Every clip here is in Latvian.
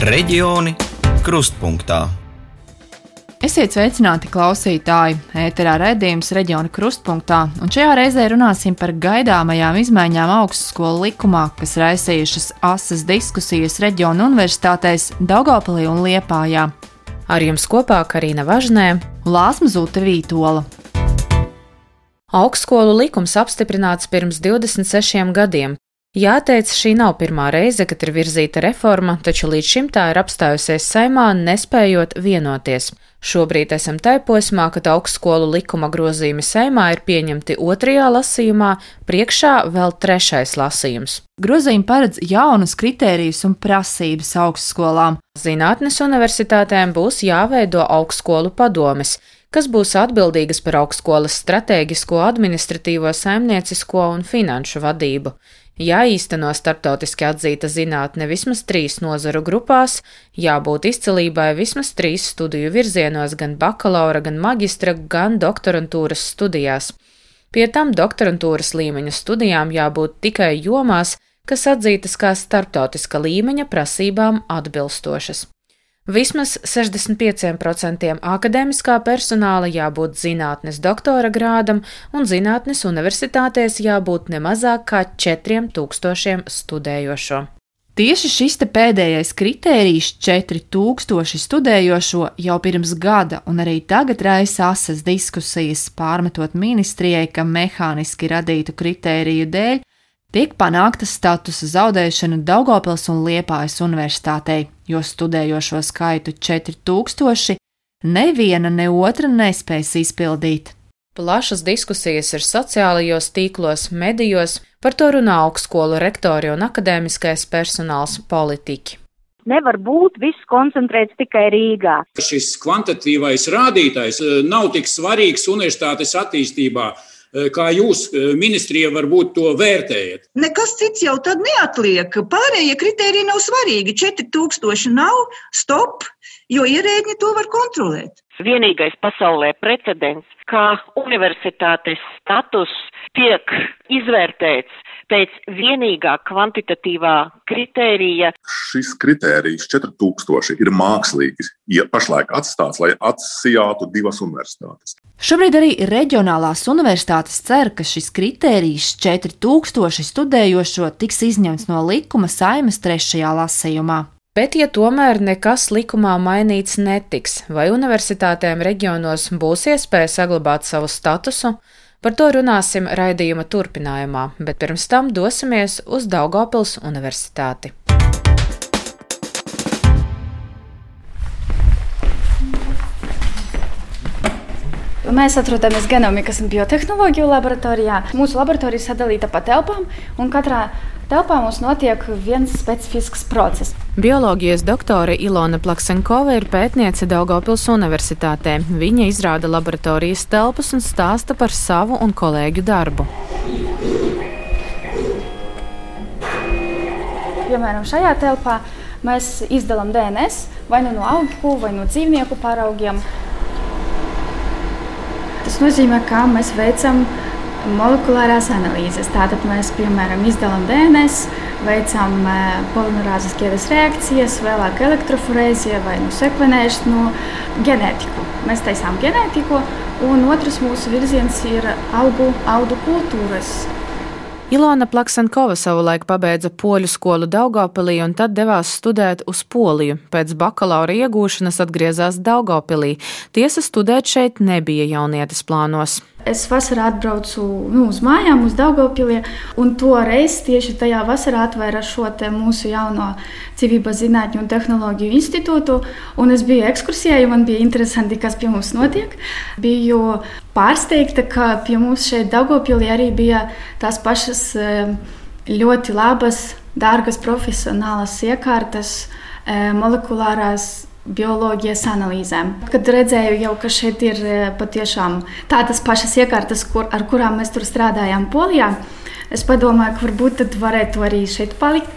Reģioni krustpunktā. Esiet sveicināti, klausītāji! Ēterā redzējums reģiona krustpunktā, un šajā reizē runāsim par gaidāmajām izmaiņām augstskolu likumā, kas raisījušas asas diskusijas reģiona universitātēs Daugopilī un Liepājā. Ar jums kopā Karina Važnē un Lāsma Zūta Vītola. Augstskolu likums apstiprināts pirms 26 gadiem, Jāteic, šī nav pirmā reize, kad ir virzīta reforma, taču līdz šim tā ir apstājusies saimā, nespējot vienoties. Šobrīd esam tai posmā, kad augstskolu likuma grozījumi saimā ir pieņemti otrajā lasījumā, priekšā vēl trešais lasījums. Grozījumi paredz jaunus kritērijus un prasības augstskolām. Zinātnes universitātēm būs jāveido augstskolu padomes, kas būs atbildīgas par augstskolas stratēģisko, administratīvo, saimniecisko un finanšu vadību jāīsteno starptautiski atzīta zinātne vismaz trīs nozaru grupās, jābūt izcelībai vismaz trīs studiju virzienos, gan bakalaura, gan maģistra, gan doktorantūras studijās. Pie tam doktorantūras līmeņa studijām jābūt tikai jomās, kas atzītas kā starptautiska līmeņa prasībām atbilstošas. Vismaz 65% akadēmiskā personāla jābūt zinātnes doktora grādam, un zinātnes universitātēs jābūt ne mazāk kā 4000 studējošo. Tieši šis pēdējais kritērijs, 4000 studējošo, jau pirms gada un arī tagad raisa asas diskusijas, pārmetot ministrijai, ka mehāniski radītu kritēriju dēļ tiek panākta statusa zaudēšana Daugopils un Liepājas universitātei, jo studējošo skaitu 4000 neviena ne otra nespējas izpildīt. Plašas diskusijas ir sociālajos tīklos, medijos, par to runā augstskolu rektori un akadēmiskais personāls politiķi. Nevar būt viss koncentrēts tikai Rīgā. Šis kvantitīvais rādītājs eh, nav tik svarīgs universitātes attīstībā kā jūs, eh, ministrija, varbūt to vērtējat? Nekas cits jau tad neatliek. Pārējie kriteriji nav svarīgi. 4000 nav, stop, jo ierēģi to var kontrolēt. Vienīgais pasaulē precedents, kā universitātes status tiek izvērtēts pēc vienīgā kvantitatīvā kritērija. Šis kritērijs 4000 ir mākslīgs, ja pašlaik atstāts, lai atsijātu divas universitātes. Šobrīd arī reģionālās universitātes cer, ka šis kritērijs 4000 studējošo tiks izņemts no likuma saimas trešajā lasījumā. Bet, ja tomēr nekas likumā mainīts netiks, vai universitātēm reģionos būs iespēja saglabāt savu statusu, par to runāsim raidījuma turpinājumā, bet pirms tam dosimies uz Daugopils universitāti. Mēs atrodamies genomikas un biotehnoloģiju laboratorijā. Mūsu laboratorija sadalīta pa telpām, un katrā telpā mums notiek viens specifisks process. Bioloģijas doktore Ilona Plaksenkova ir pētniece Daugopils Universitātē. Viņa izrāda laboratorijas telpas un stāsta par savu un kolēģu darbu. Piemēram, šajā telpā mēs izdalām DNS vai nu no augu vai no dzīvnieku paraugiem. Tas nozīmē, ka mēs veicam molekulārās analīzes. Tātad mēs, piemēram, izdalām DNS, veicam eh, polimerāzes ķēdes reakcijas, vēlāk elektroforēziju vai nu sekvenēšanu, ģenētiku. Mēs taisām ģenētiku, un otrs mūsu virziens ir augu, audu kultūras Ilona Plaksankova savulaik pabeidza poļu skolu Daugopilī un tad devās studēt uz Poliju. Pēc bakalaura iegūšanas atgriezās Daugopilī. Tiesa studēt šeit nebija jaunietes plānos. Es vasarā atbraucu nu, uz mājām, uz Daugopilī, un toreiz tieši tajā vasarā atvēra šo mūsu jauno Civības zinātņu un tehnoloģiju institūtu, un es biju ekskursijā, jo man bija interesanti, kas pie mums notiek. Biju pārsteigta, ka pie mums šeit Daugopilī arī bija tās pašas eh, ļoti labas, dārgas profesionālas iekārtas, eh, molekulārās bioloģijas analīzēm. Kad redzēju, jau, ka šeit ir e, patiešām tādas pašas iekārtas, kur, ar kurām mēs tur strādājām Polijā, es padomāju, ka varbūt tad varētu arī šeit palikt.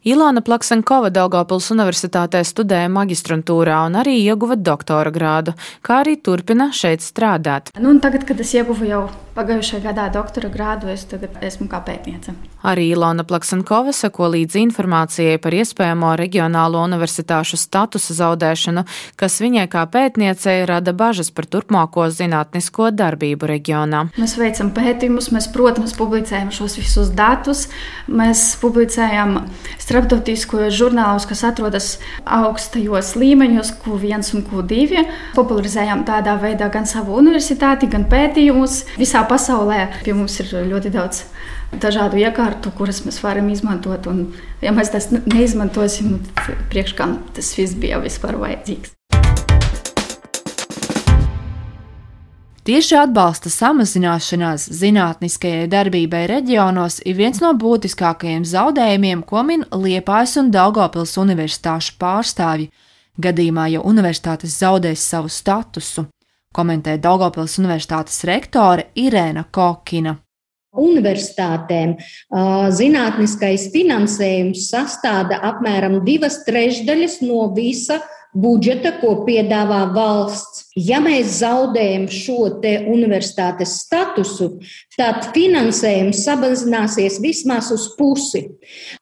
Ilāna Plaksenkova Daugopils Universitātē studēja magistrantūrā un arī ieguva doktora grādu, kā arī turpina šeit strādāt. Nu, tagad, kad es ieguvu jau pagājušajā gadā doktora grādu, es tagad esmu kā pētniece. Arī Ilona Plaksenkova seko līdzi informācijai par iespējamo reģionālo universitāšu statusa zaudēšanu, kas viņai kā pētniecei rada bažas par turpmāko zinātnisko darbību reģionā. Mēs veicam pētījumus, mēs, protams, publicējam šos visus datus. Mēs publicējam starptautiskos žurnālos, kas atrodas augstajos līmeņos, Q1 un Q2. Popularizējam tādā veidā gan savu universitāti, gan pētījumus. Visā pasaulē pie mums ir ļoti daudz dažādu iekārtu, kuras mēs varam izmantot. Un, ja mēs tās neizmantosim, tad priekš kam tas viss bija vispār vajadzīgs. Tieši atbalsta samazināšanās zinātniskajai darbībai reģionos ir viens no būtiskākajiem zaudējumiem, ko min Liepājas un Daugopils universitāšu pārstāvji, gadījumā, ja universitātes zaudēs savu statusu, komentē Daugopils universitātes rektore Irēna Kokina. Universitātēm zinātniskais finansējums sastāda apmēram divas trešdaļas no visa budžeta, ko piedāvā valsts. Ja mēs zaudējam šo te universitātes statusu, tad finansējums samazināsies vismaz uz pusi.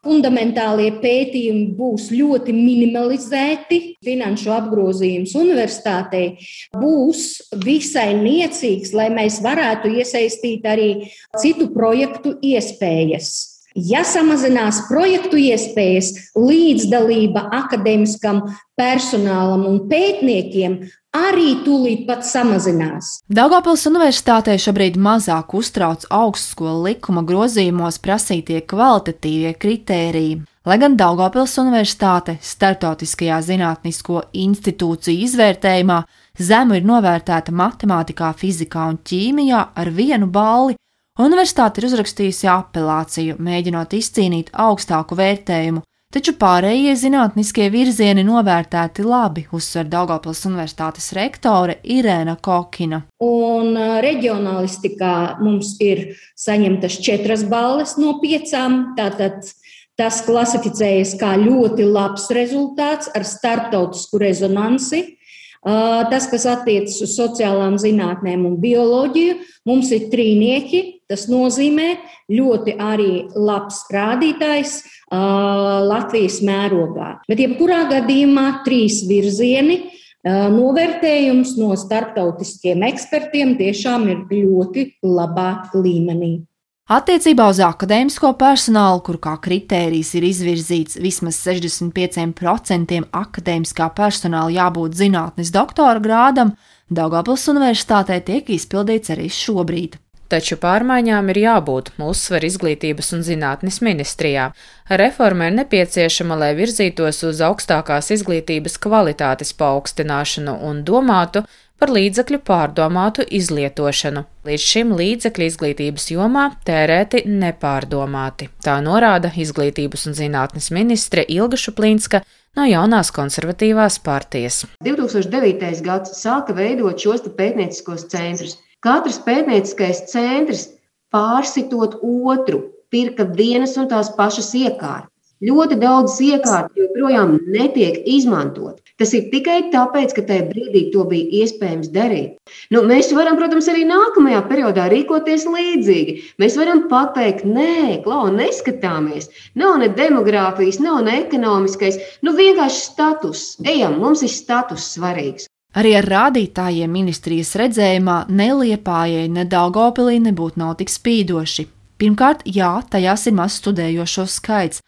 Fundamentālie pētījumi būs ļoti minimalizēti, finanšu apgrozījums universitātei būs visai niecīgs, lai mēs varētu iesaistīt arī citu projektu iespējas. Ja samazinās projektu iespējas, līdzdalība akadēmiskam personālam un pētniekiem arī tūlīt pat samazinās. Daugopils universitātē šobrīd mazāk uztrauc augstskolu likuma grozījumos prasītie kvalitatīvie kritēriji. Lai gan Daugopils universitāte starptautiskajā zinātnisko institūciju izvērtējumā zemu ir novērtēta matemātikā, fizikā un ķīmijā ar vienu balli, Universitāte ir uzrakstījusi apelāciju, mēģinot izcīnīt augstāku vērtējumu, taču pārējie zinātniskie virzieni novērtēti labi, uzsver Daugopils Universitātes rektore Irēna Kokina. Un reģionālistikā mums ir saņemtas četras balles no piecām, tātad tas klasificējas kā ļoti labs rezultāts ar starptautisku rezonansi. Tas, kas attiecas uz sociālām zinātnēm un bioloģiju, mums ir trīnieki. Tas nozīmē ļoti arī labs rādītājs Latvijas mērogā. Bet, jebkurā gadījumā, trīs virzieni novērtējums no starptautiskiem ekspertiem tiešām ir ļoti labā līmenī. Attiecībā uz akadēmisko personālu, kur kā kritērijs ir izvirzīts vismaz 65% akadēmiskā personāla jābūt zinātnes doktora grādam, Daugavpils Universitātē tiek izpildīts arī šobrīd. Taču pārmaiņām ir jābūt uzsver izglītības un zinātnes ministrijā. Reforma ir nepieciešama, lai virzītos uz augstākās izglītības kvalitātes paaugstināšanu un domātu par līdzekļu pārdomātu izlietošanu. Līdz šim līdzekļi izglītības jomā tērēti nepārdomāti. Tā norāda izglītības un zinātnes ministre Ilga Šuplīnska no jaunās konservatīvās partijas. 2009. gads sāka veidot šos pētnieciskos centrus. Katrs pētnieciskais centrs pārsitot otru, pirka vienas un tās pašas iekārtas. Ļoti daudz iekārtu joprojām netiek izmantot. Tas ir tikai tāpēc, ka tajā brīdī to bija iespējams darīt. Nu, mēs varam, protams, arī nākamajā periodā rīkoties līdzīgi. Mēs varam pateikt, nē, klau, neskatāmies. Nav ne demogrāfijas, nav ne ekonomiskais. Nu, vienkārši status. Ejam, mums ir status svarīgs. Arī ar rādītājiem ministrijas redzējumā neliepājai, ne Daugopilī nebūtu nav tik spīdoši. Pirmkārt, jā, tajās ir maz studējošo skaits,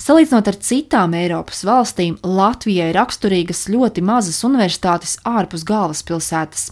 Salīdzinot ar citām Eiropas valstīm, Latvijai raksturīgas ļoti mazas universitātes ārpus galvaspilsētas.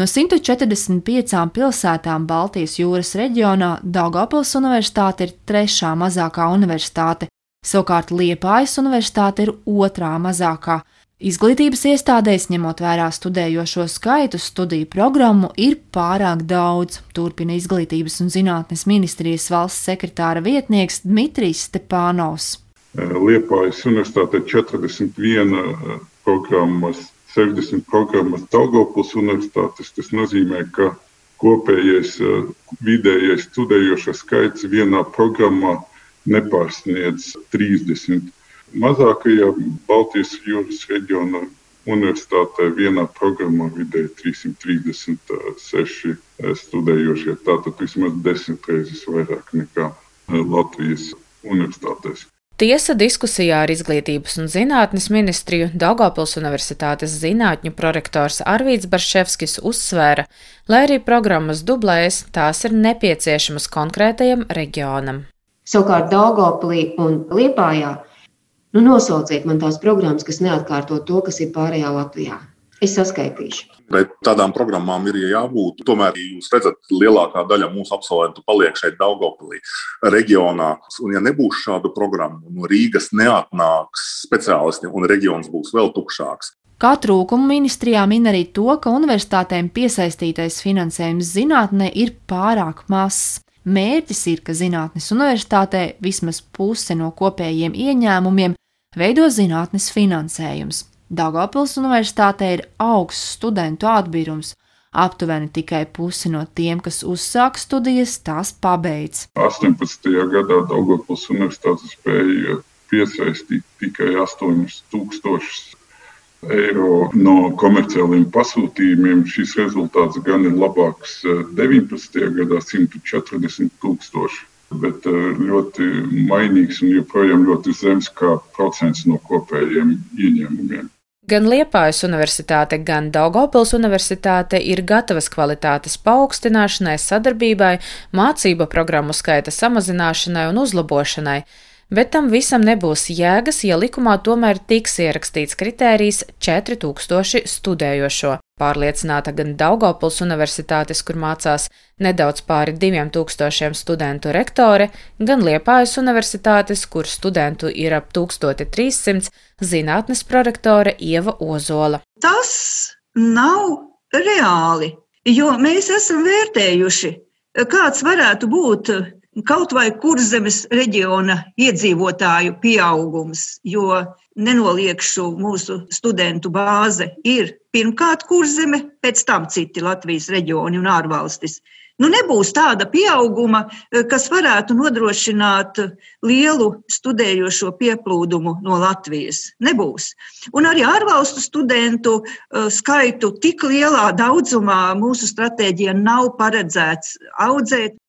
No 145 pilsētām Baltijas jūras reģionā Daugopils Universitāte ir trešā mazākā universitāte, savukārt Liepājas Universitāte ir otrā mazākā. Izglītības iestādēs, ņemot vērā studējošo skaitu, studiju programmu ir pārāk daudz, turpina Izglītības un zinātnes ministrijas valsts sekretāra vietnieks Dmitrijs Stepānovs. Liepājas universitātē 41 programmas, 60 programmas Daugavpils universitātes. Tas nozīmē, ka kopējais vidējais studējošo skaits vienā programmā nepārsniedz 30. Mazākajā Baltijas jūras reģiona universitātē vienā programmā vidēji 336 studējošie. Tātad vismaz desmit reizes vairāk nekā Latvijas universitātēs. Tiesa diskusijā ar Izglītības un zinātnes ministriju Daugopils Universitātes zinātņu prorektors Arvīts Barševskis uzsvēra, lai arī programmas dublējas, tās ir nepieciešamas konkrētajam reģionam. Savukārt Daugopilī un Liepājā nu nosauciet man tās programmas, kas neatkārto to, kas ir pārējā Latvijā. Es saskaitīšu. Bet tādām programmām ir jābūt. Tomēr jūs redzat, lielākā daļa mūsu absolventu paliek šeit, Daugopilī, reģionā. Un, ja nebūs šādu programmu, no Rīgas neatnāks speciālisti un reģions būs vēl tukšāks. Kā trūkumu ministrijā min arī to, ka universitātēm piesaistītais finansējums zinātnē ir pārāk mazs. Mērķis ir, ka zinātnes universitātē vismaz puse no kopējiem ieņēmumiem veido zinātnes finansējums. Daugopils universitātē ir augsts studentu atbīrums. Aptuveni tikai pusi no tiem, kas uzsāk studijas, tās pabeidz. 18. gadā Daugopils universitāte spēja piesaistīt tikai 8000 eiro no komerciāliem pasūtījumiem. Šis rezultāts gan ir labāks 19. Eh, gadā - 140 tūkstoši bet eh, ļoti mainīgs un joprojām ļoti zems kā procents no kopējiem ieņēmumiem. Gan Liepājas universitāte, gan Daugopils universitāte ir gatavas kvalitātes paaugstināšanai, sadarbībai, mācību programmu skaita samazināšanai un uzlabošanai bet tam visam nebūs jēgas, ja likumā tomēr tiks ierakstīts kritērijs 4000 studējošo. Pārliecināta gan Daugopils universitātes, kur mācās nedaudz pāri 2000 studentu rektore, gan Liepājas universitātes, kur studentu ir ap 1300, zinātnes prorektore Ieva Ozola. Tas nav reāli, jo mēs esam vērtējuši, kāds varētu būt kaut vai kurzemes reģiona iedzīvotāju pieaugums, jo nenoliekšu mūsu studentu bāze ir pirmkārt kurzeme, pēc tam citi Latvijas reģioni un ārvalstis. Nu, nebūs tāda pieauguma, kas varētu nodrošināt lielu studējošo pieplūdumu no Latvijas. Nebūs. Un arī ārvalstu studentu eh, skaitu tik lielā daudzumā mūsu stratēģija nav paredzēts audzēt.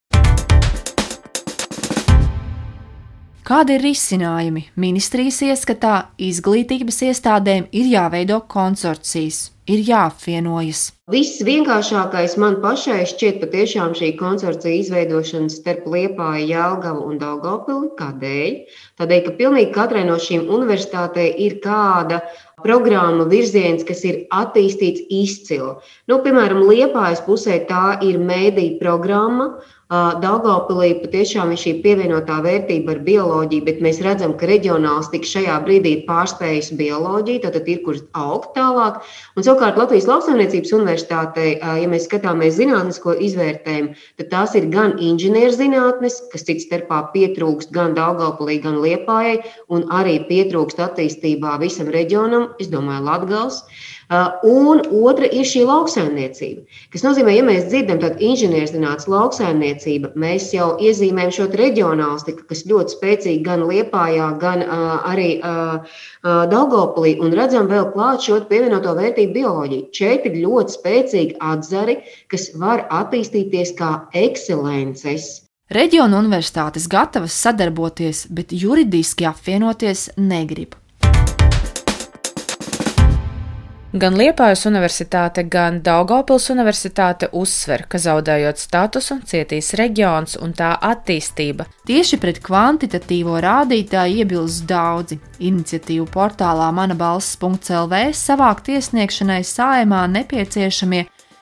Kādi ir risinājumi? Ministrijas ieskatā izglītības iestādēm ir jāveido konsorcijas, ir jāapvienojas. Viss vienkāršākais man pašai šķiet patiešām šī konsorcija izveidošana starp Liepāju, Jēlgavu un Daugopili. Kādēļ? Tādēļ, ka pilnīgi katrai no šīm universitātei ir kāda programma virziens, kas ir attīstīts izcili. Nu, piemēram, Liepājas pusē tā ir mēdīņu programma, Daugopilī patiešām ir šī pievienotā vērtība ar bioloģiju, bet mēs redzam, ka reģionālisti šajā brīdī ir pārspējusi bioloģiju, tad ir kur augt tālāk. Un savukārt Latvijas lauksaimniecības universitātei, ja mēs skatāmies zinātnisko izvērtējumu, tad tās ir gan inženierzinātnes, kas cits starpā pietrūkst gan Daugopilī, gan Liepājai, un arī pietrūkst attīstībā visam reģionam, es domāju, Latgals. Uh, un otra ir šī lauksaimniecība, kas nozīmē, ja mēs dzirdam tādu inženierzinātnes lauksaimniecību, mēs jau iezīmējam šo reģionālistiku, kas ļoti spēcīgi gan Liepājā, gan uh, arī uh, uh, Daugopilī, un redzam vēl klāt šo pievienoto vērtību bioloģiju. Ir ļoti spēcīgi atzari, kas var attīstīties kā ekscelences. Reģiona universitātes gatavas sadarboties, bet juridiski apvienoties negrib. Gan Liepājas universitāte, gan Daugopils universitāte uzsver, ka zaudējot statusu, cietīs reģions un tā attīstība. Tieši pret kvantitatīvo rādītāju iebilst daudzi. Iniciatīvu portālā manabalss.lv savākt iesniegšanai saimā nepieciešamie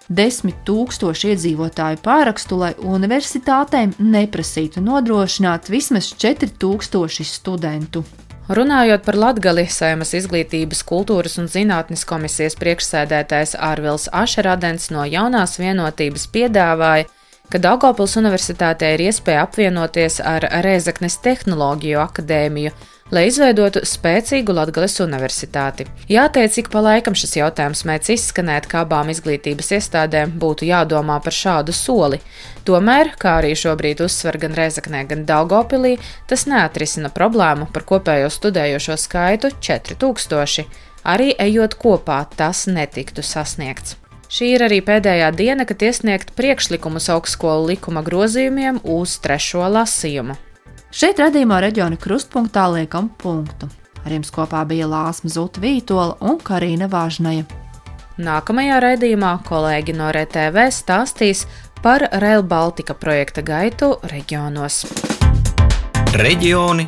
desmit tūkstoši iedzīvotāju pārakstu, lai universitātēm neprasītu nodrošināt vismaz 4000 studentu. Runājot par Latgali, Saimas izglītības, kultūras un zinātnes komisijas priekšsēdētājs Ārvils Ašeradens no jaunās vienotības piedāvāja, ka Daugopils universitātē ir iespēja apvienoties ar Rēzaknes tehnoloģiju akadēmiju, lai izveidotu spēcīgu Latvijas universitāti. Jāteic, ik pa laikam šis jautājums mēdz izskanēt, kā abām izglītības iestādēm būtu jādomā par šādu soli. Tomēr, kā arī šobrīd uzsver gan Rezaknē, gan Daugopilī, tas neatrisina problēmu par kopējo studējošo skaitu - 4000. Arī ejot kopā, tas netiktu sasniegts. Šī ir arī pēdējā diena, kad iesniegt priekšlikumus augstskolu likuma grozījumiem uz trešo lasījumu. Šeit redzījumā reģiona krustpunktā liekam punktu. Ar jums kopā bija Lāsma Zuta Vītola un Karina Vāžnaja. Nākamajā raidījumā kolēģi no RTV stāstīs par Rail Baltica projekta gaitu reģionos. Reģioni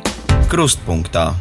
krustpunktā.